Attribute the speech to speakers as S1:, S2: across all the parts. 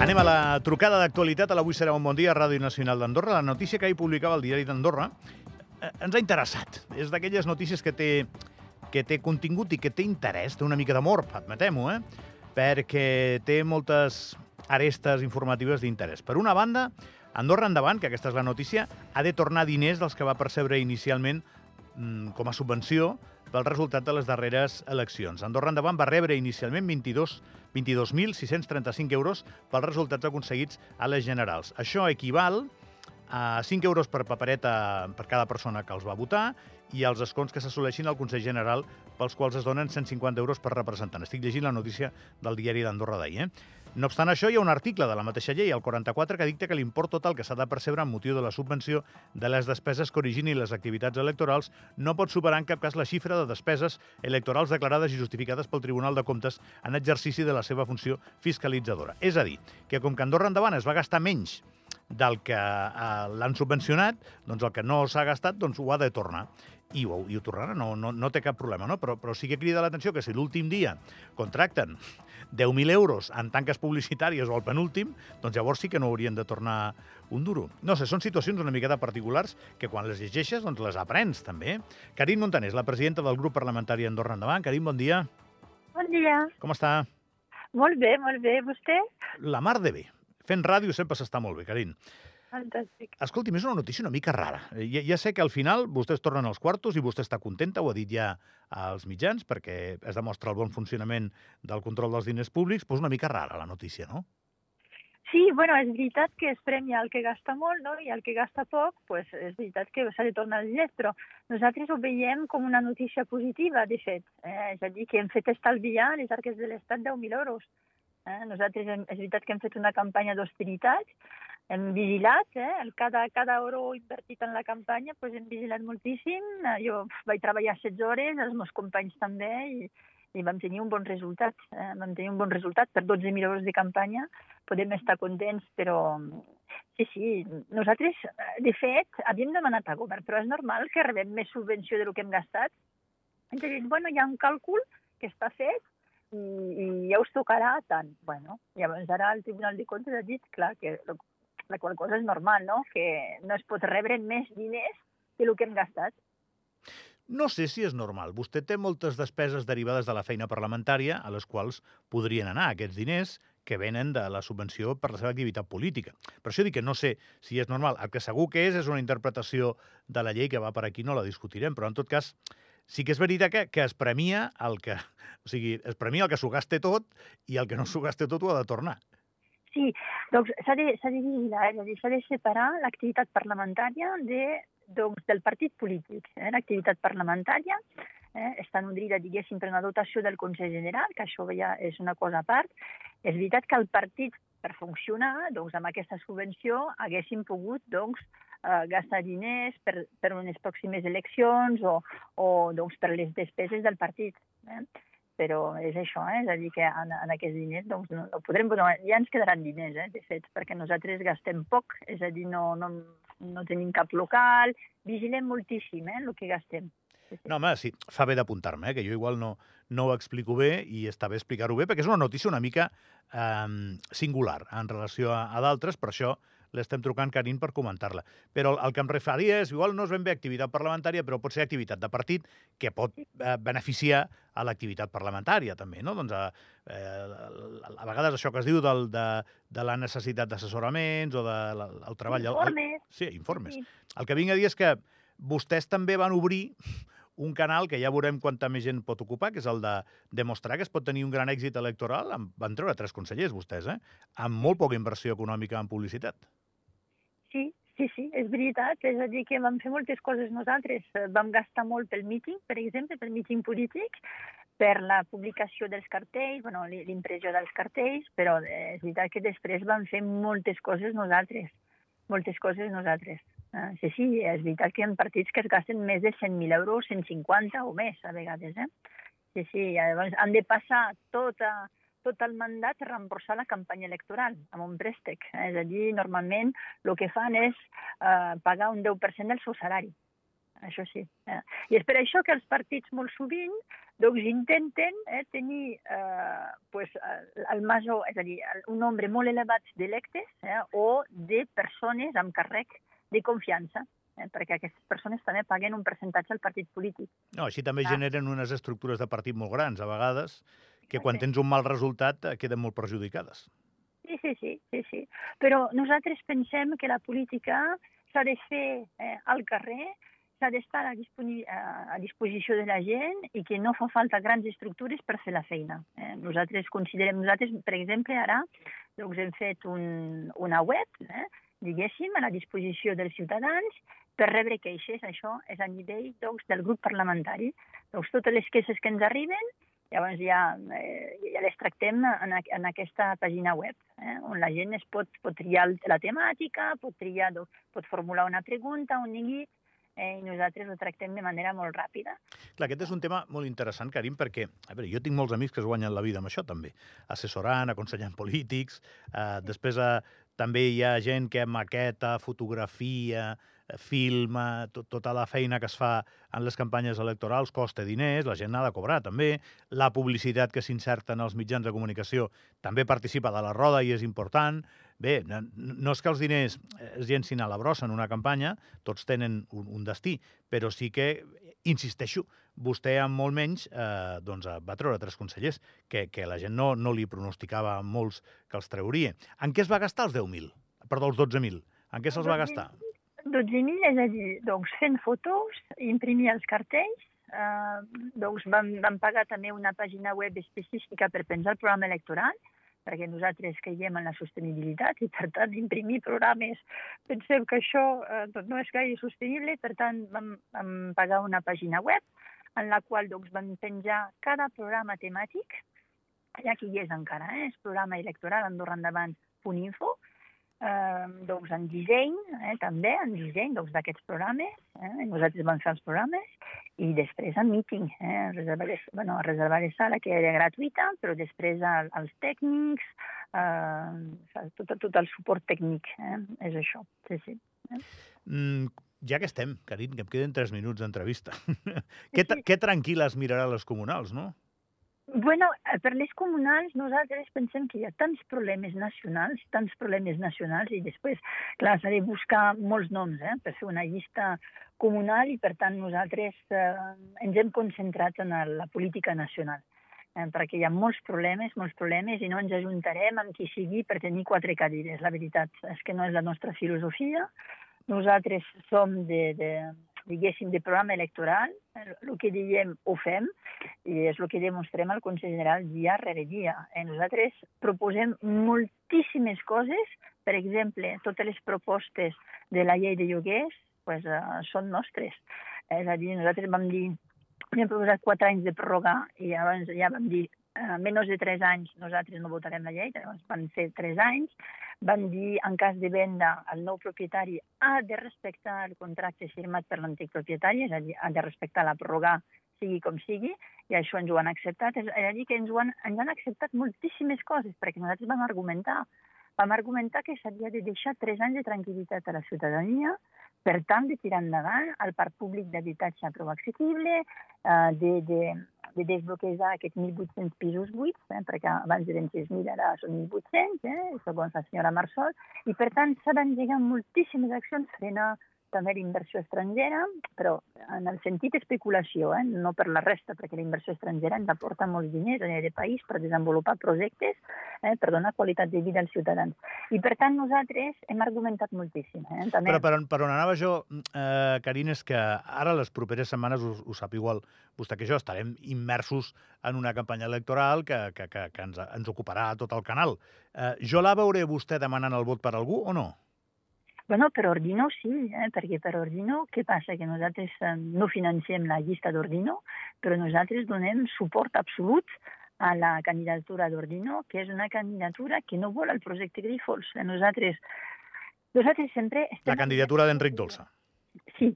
S1: Anem a la trucada d'actualitat. L'Avui serà un bon dia a Ràdio Nacional d'Andorra. La notícia que ahir publicava el diari d'Andorra eh, ens ha interessat. És d'aquelles notícies que té, que té contingut i que té interès, té una mica d'amor, admetem-ho, eh? perquè té moltes arestes informatives d'interès. Per una banda, Andorra Endavant, que aquesta és la notícia, ha de tornar diners dels que va percebre inicialment com a subvenció pel resultat de les darreres eleccions. Andorra Endavant va rebre inicialment 22 22.635 euros pels resultats aconseguits a les generals. Això equival a 5 euros per papereta per cada persona que els va votar i els escons que s'assoleixin al Consell General pels quals es donen 150 euros per representant. Estic llegint la notícia del diari d'Andorra d'ahir. Eh? No obstant això, hi ha un article de la mateixa llei, el 44, que dicta que l'import total que s'ha de percebre amb motiu de la subvenció de les despeses que origini les activitats electorals no pot superar en cap cas la xifra de despeses electorals declarades i justificades pel Tribunal de Comptes en exercici de la seva funció fiscalitzadora. És a dir, que com que Andorra endavant es va gastar menys del que eh, l'han subvencionat, doncs el que no s'ha gastat doncs ho ha de tornar i ho, i ho tornarà, no, no, no té cap problema, no? Però, però sí que crida l'atenció que si l'últim dia contracten 10.000 euros en tanques publicitàries o al penúltim, doncs llavors sí que no haurien de tornar un duro. No sé, són situacions una miqueta particulars que quan les llegeixes doncs les aprens també. Carim Montanés, la presidenta del grup parlamentari Andorra Endavant. Carim, bon dia.
S2: Bon dia.
S1: Com està?
S2: Molt bé, molt bé. Vostè?
S1: La mar de bé. Fent ràdio sempre s'està molt bé, Carim.
S2: Fantàstic.
S1: Escolti, és una notícia una mica rara. Eh, ja, ja sé que al final vostès tornen als quartos i vostè està contenta, ho ha dit ja als mitjans, perquè es demostra el bon funcionament del control dels diners públics, però és una mica rara la notícia, no?
S2: Sí, bueno, és veritat que es premia el que gasta molt no? i el que gasta poc, pues, és veritat que s'ha de tornar els diners, però nosaltres ho veiem com una notícia positiva, de fet. Eh? És a dir, que hem fet estalviar les arques de l'Estat 10.000 euros. Eh? Nosaltres hem, és veritat que hem fet una campanya d'austeritat, hem vigilat, eh? El cada, cada euro invertit en la campanya pues, hem vigilat moltíssim. Eh, jo vaig treballar 16 hores, els meus companys també, i, i vam tenir un bon resultat. Eh? Vam tenir un bon resultat per 12.000 euros de campanya. Podem estar contents, però sí, sí, nosaltres, eh, de fet, havíem demanat a govern, però és normal que rebem més subvenció del que hem gastat. Ha dit, bueno, hi ha un càlcul que està fet i, i ja us tocarà tant. Bueno, llavors ara el Tribunal de Comptes ha dit, clar, que la qual cosa és normal, no? Que no es pot rebre més diners que el que hem gastat.
S1: No sé si és normal. Vostè té moltes despeses derivades de la feina parlamentària a les quals podrien anar aquests diners que venen de la subvenció per la seva activitat política. Per això dic que no sé si és normal. El que segur que és és una interpretació de la llei que va per aquí, no la discutirem, però en tot cas sí que és veritat que, que es premia el que... O sigui, es premia el que s'ho gaste tot i el que no s'ho gaste tot ho ha de tornar.
S2: Sí, doncs s'ha de, de vigilar, és a dir, s'ha de separar l'activitat parlamentària de, doncs, del partit polític. Eh? L'activitat parlamentària eh, està nodrida, diguéssim, per una dotació del Consell General, que això ja és una cosa a part. És veritat que el partit, per funcionar, doncs, amb aquesta subvenció, haguéssim pogut doncs, eh, gastar diners per, per unes pròximes eleccions o, o doncs, per les despeses del partit. Eh? Però és això, eh? és a dir, que en, en aquests diners doncs, no, no podrem, no, ja ens quedaran diners, eh, de fet, perquè nosaltres gastem poc, és a dir, no, no, no tenim cap local, vigilem moltíssim eh, el que gastem.
S1: No, home, sí, fa bé d'apuntar-me, eh, que jo igual no, no ho explico bé i està bé explicar-ho bé, perquè és una notícia una mica eh, singular en relació a, a d'altres, per això l'estem trucant Carin per comentar-la. Però el, el que em referia és, igual no és ben bé activitat parlamentària, però pot ser activitat de partit que pot eh, beneficiar a l'activitat parlamentària, també, no? Doncs a, eh, a vegades això que es diu del, de, de la necessitat d'assessoraments o del de, el treball...
S2: Informes.
S1: El, sí, informes. Sí. El que vinc a dir és que vostès també van obrir un canal que ja veurem quanta més gent pot ocupar, que és el de demostrar que es pot tenir un gran èxit electoral. Van treure tres consellers, vostès, eh? amb molt poca inversió econòmica en publicitat.
S2: Sí, sí, sí, és veritat. És a dir, que vam fer moltes coses nosaltres. Vam gastar molt pel míting, per exemple, pel míting polític, per la publicació dels cartells, bueno, l'impressió dels cartells, però eh, és veritat que després vam fer moltes coses nosaltres. Moltes coses nosaltres. Ah, sí, sí, és veritat que hi ha partits que es gasten més de 100.000 euros, 150 o més, a vegades. Eh? Sí, sí, llavors han de passar tota, tot el mandat a reemborsar la campanya electoral amb un préstec. Eh? És a dir, normalment el que fan és eh, pagar un 10% del seu salari. això sí. Eh? I és per això que els partits molt sovint doncs, intenten eh, tenir eh, pues, el major, és a dir, un nombre molt elevat d'electes eh, o de persones amb càrrec de confiança eh, perquè aquestes persones també paguen un percentatge al partit polític.
S1: No, així també ah. generen unes estructures de partit molt grans, a vegades, que quan tens un mal resultat eh, queden molt perjudicades.
S2: Sí, sí, sí, sí, sí. Però nosaltres pensem que la política s'ha de fer eh, al carrer, s'ha d'estar a, a disposició de la gent i que no fa falta grans estructures per fer la feina. Eh? Nosaltres considerem, nosaltres, per exemple, ara doncs hem fet un, una web, eh? diguéssim, a la disposició dels ciutadans per rebre queixes. Això és a nivell doncs, del grup parlamentari. Doncs totes les queixes que ens arriben Llavors ja, eh, ja les tractem en, en aquesta pàgina web, eh, on la gent es pot, pot triar la temàtica, pot, triar, pot formular una pregunta, un ningui, eh, i nosaltres ho tractem de manera molt ràpida.
S1: Clar, aquest és un tema molt interessant, Karim, perquè a veure, jo tinc molts amics que es guanyen la vida amb això, també. Assessorant, aconsellant polítics, eh, després eh, també hi ha gent que maqueta, fotografia, filma, tot, tota la feina que es fa en les campanyes electorals costa diners, la gent n'ha de cobrar també, la publicitat que s'inserta en els mitjans de comunicació també participa de la roda i és important. Bé, no, no és que els diners es llencin a la brossa en una campanya, tots tenen un, un destí, però sí que, insisteixo, vostè amb molt menys eh, doncs, va treure tres consellers, que, que la gent no, no li pronosticava molts que els trauria. En què es va gastar els 10.000? Perdó, els 12.000. En què se'ls va gastar?
S2: 12.000, és a dir, doncs fent fotos, imprimir els cartells, eh, doncs vam, vam pagar també una pàgina web específica per penjar el programa electoral, perquè nosaltres creiem en la sostenibilitat i, per tant, imprimir programes, pensem que això eh, doncs no és gaire sostenible, per tant, vam, vam pagar una pàgina web en la qual doncs, vam penjar cada programa temàtic, allà que hi és encara, eh? és programa electoral andorraendavant.info, eh, doncs en disseny, eh, també en disseny doncs, d'aquests programes. Eh, nosaltres vam fer els programes i després en meeting, eh, reservar, de, bueno, reservar de sala que era gratuïta, però després el, els tècnics, eh, tot, tot el suport tècnic, eh, és això, sí, sí. Eh?
S1: Mm, ja que estem, Carin, que em queden tres minuts d'entrevista, sí, sí. que tranquil·les mirarà les comunals, no?
S2: Bueno, eh, per les comunals nosaltres pensem que hi ha tants problemes nacionals, tants problemes nacionals, i després, clar, s'ha de buscar molts noms eh, per fer una llista comunal i, per tant, nosaltres eh, ens hem concentrat en la política nacional eh, perquè hi ha molts problemes, molts problemes, i no ens ajuntarem amb qui sigui per tenir quatre cadires. La veritat és que no és la nostra filosofia. Nosaltres som de, de, diguéssim, de programa electoral, el que diem ho fem i és el que demostrem al Consell General dia rere dia. Eh, nosaltres proposem moltíssimes coses, per exemple, totes les propostes de la llei de lloguers pues, uh, són nostres. És a dir, nosaltres vam dir, hem proposat quatre anys de pròrroga i abans ja vam dir uh, menys de tres anys nosaltres no votarem la llei, llavors van ser tres anys van dir, en cas de venda, el nou propietari ha de respectar el contracte firmat per l'antic propietari, és a dir, ha de respectar la pròrroga sigui com sigui, i això ens ho han acceptat. És a dir, que ens, ho han, ens han acceptat moltíssimes coses, perquè nosaltres vam argumentar. Vam argumentar que s'havia de deixar tres anys de tranquil·litat a la ciutadania, per tant, de tirar endavant el parc públic d'habitatge prou accessible, eh, de, de, de desbloquejar aquests 1.800 pisos buits, eh, perquè abans eren 6.000, ara són 1.800, eh, segons la senyora Marsol, i per tant s'ha d'engegar moltíssimes accions, frenar també d'inversió estrangera, però en el sentit especulació, eh? no per la resta, perquè la inversió estrangera ens aporta molts diners a nivell de país per desenvolupar projectes, eh? per donar qualitat de vida als ciutadans. I per tant nosaltres hem argumentat moltíssim. Eh?
S1: També... Però per on, per on anava jo, eh, Carin, és que ara les properes setmanes, ho, ho sap igual vostè que jo, estarem immersos en una campanya electoral que, que, que, que ens, ens ocuparà tot el canal. Eh, jo la veuré vostè demanant el vot per algú o no?
S2: Bueno, per Ordino sí, eh? perquè per Ordino què passa? Que nosaltres eh, no financiem la llista d'Ordino, però nosaltres donem suport absolut a la candidatura d'Ordino, que és una candidatura que no vol el projecte Grifols. Eh, nosaltres, nosaltres sempre...
S1: Estem la candidatura d'Enric Dolça.
S2: Sí,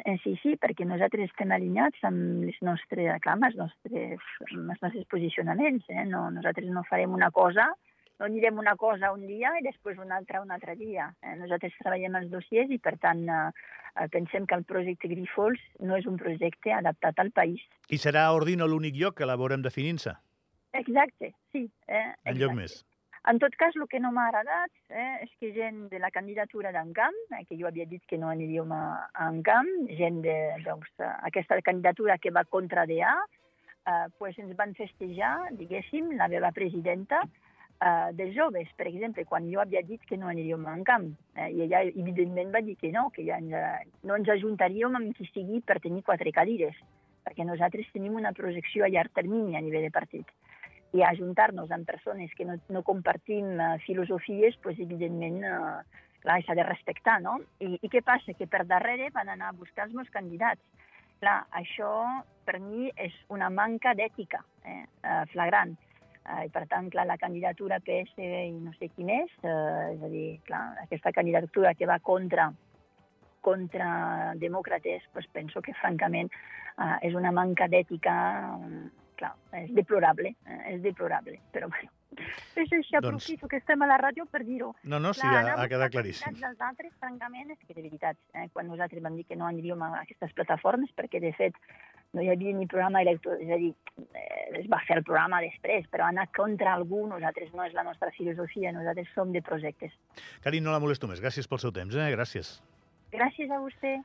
S2: eh, sí, sí, perquè nosaltres estem alineats amb les nostres, clar, els nostres, els nostres posicionaments. Eh? No, nosaltres no farem una cosa no direm una cosa un dia i després una altra un altre dia. Eh? Nosaltres treballem els dossiers i, per tant, eh, pensem que el projecte Grifols no és un projecte adaptat al país.
S1: I serà a Ordino l'únic lloc que la veurem definint-se?
S2: Exacte, sí. Eh?
S1: En lloc més?
S2: En tot cas, el que no m'ha agradat eh, és que gent de la candidatura d'Encamp, eh, que jo havia dit que no aniríem a, a Encamp, gent de doncs, aquesta candidatura que va contra DA, eh, pues ens van festejar, diguéssim, la meva presidenta, eh, dels joves, per exemple, quan jo havia dit que no aniríem a Encamp. Eh, I ella, evidentment, va dir que no, que ja ens, no ens ajuntaríem amb qui sigui per tenir quatre cadires, perquè nosaltres tenim una projecció a llarg termini a nivell de partit i ajuntar-nos amb persones que no, no compartim uh, filosofies, pues, evidentment, uh, clar, s'ha de respectar, no? I, I què passa? Que per darrere van anar a buscar els meus candidats. Clar, això per mi és una manca d'ètica eh, uh, flagrant. Uh, I per tant, clar, la candidatura PS i no sé qui més, uh, és a dir, clar, aquesta candidatura que va contra contra demòcrates, pues penso que francament uh, és una manca d'ètica clar, és deplorable, eh, és deplorable, però bueno. És així, aprofito doncs... que estem a la ràdio per dir-ho.
S1: No, no, sí, clar, ha, ha quedat claríssim.
S2: dels altres, francament, és que de veritat, eh, quan nosaltres vam dir que no aniríem a aquestes plataformes, perquè de fet no hi havia ni programa electoral, és a dir, eh, es va fer el programa després, però anar contra algú, nosaltres no és la nostra filosofia, nosaltres som de projectes.
S1: Cari, no la molesto més, gràcies pel seu temps, eh? gràcies.
S2: Gràcies a vostè.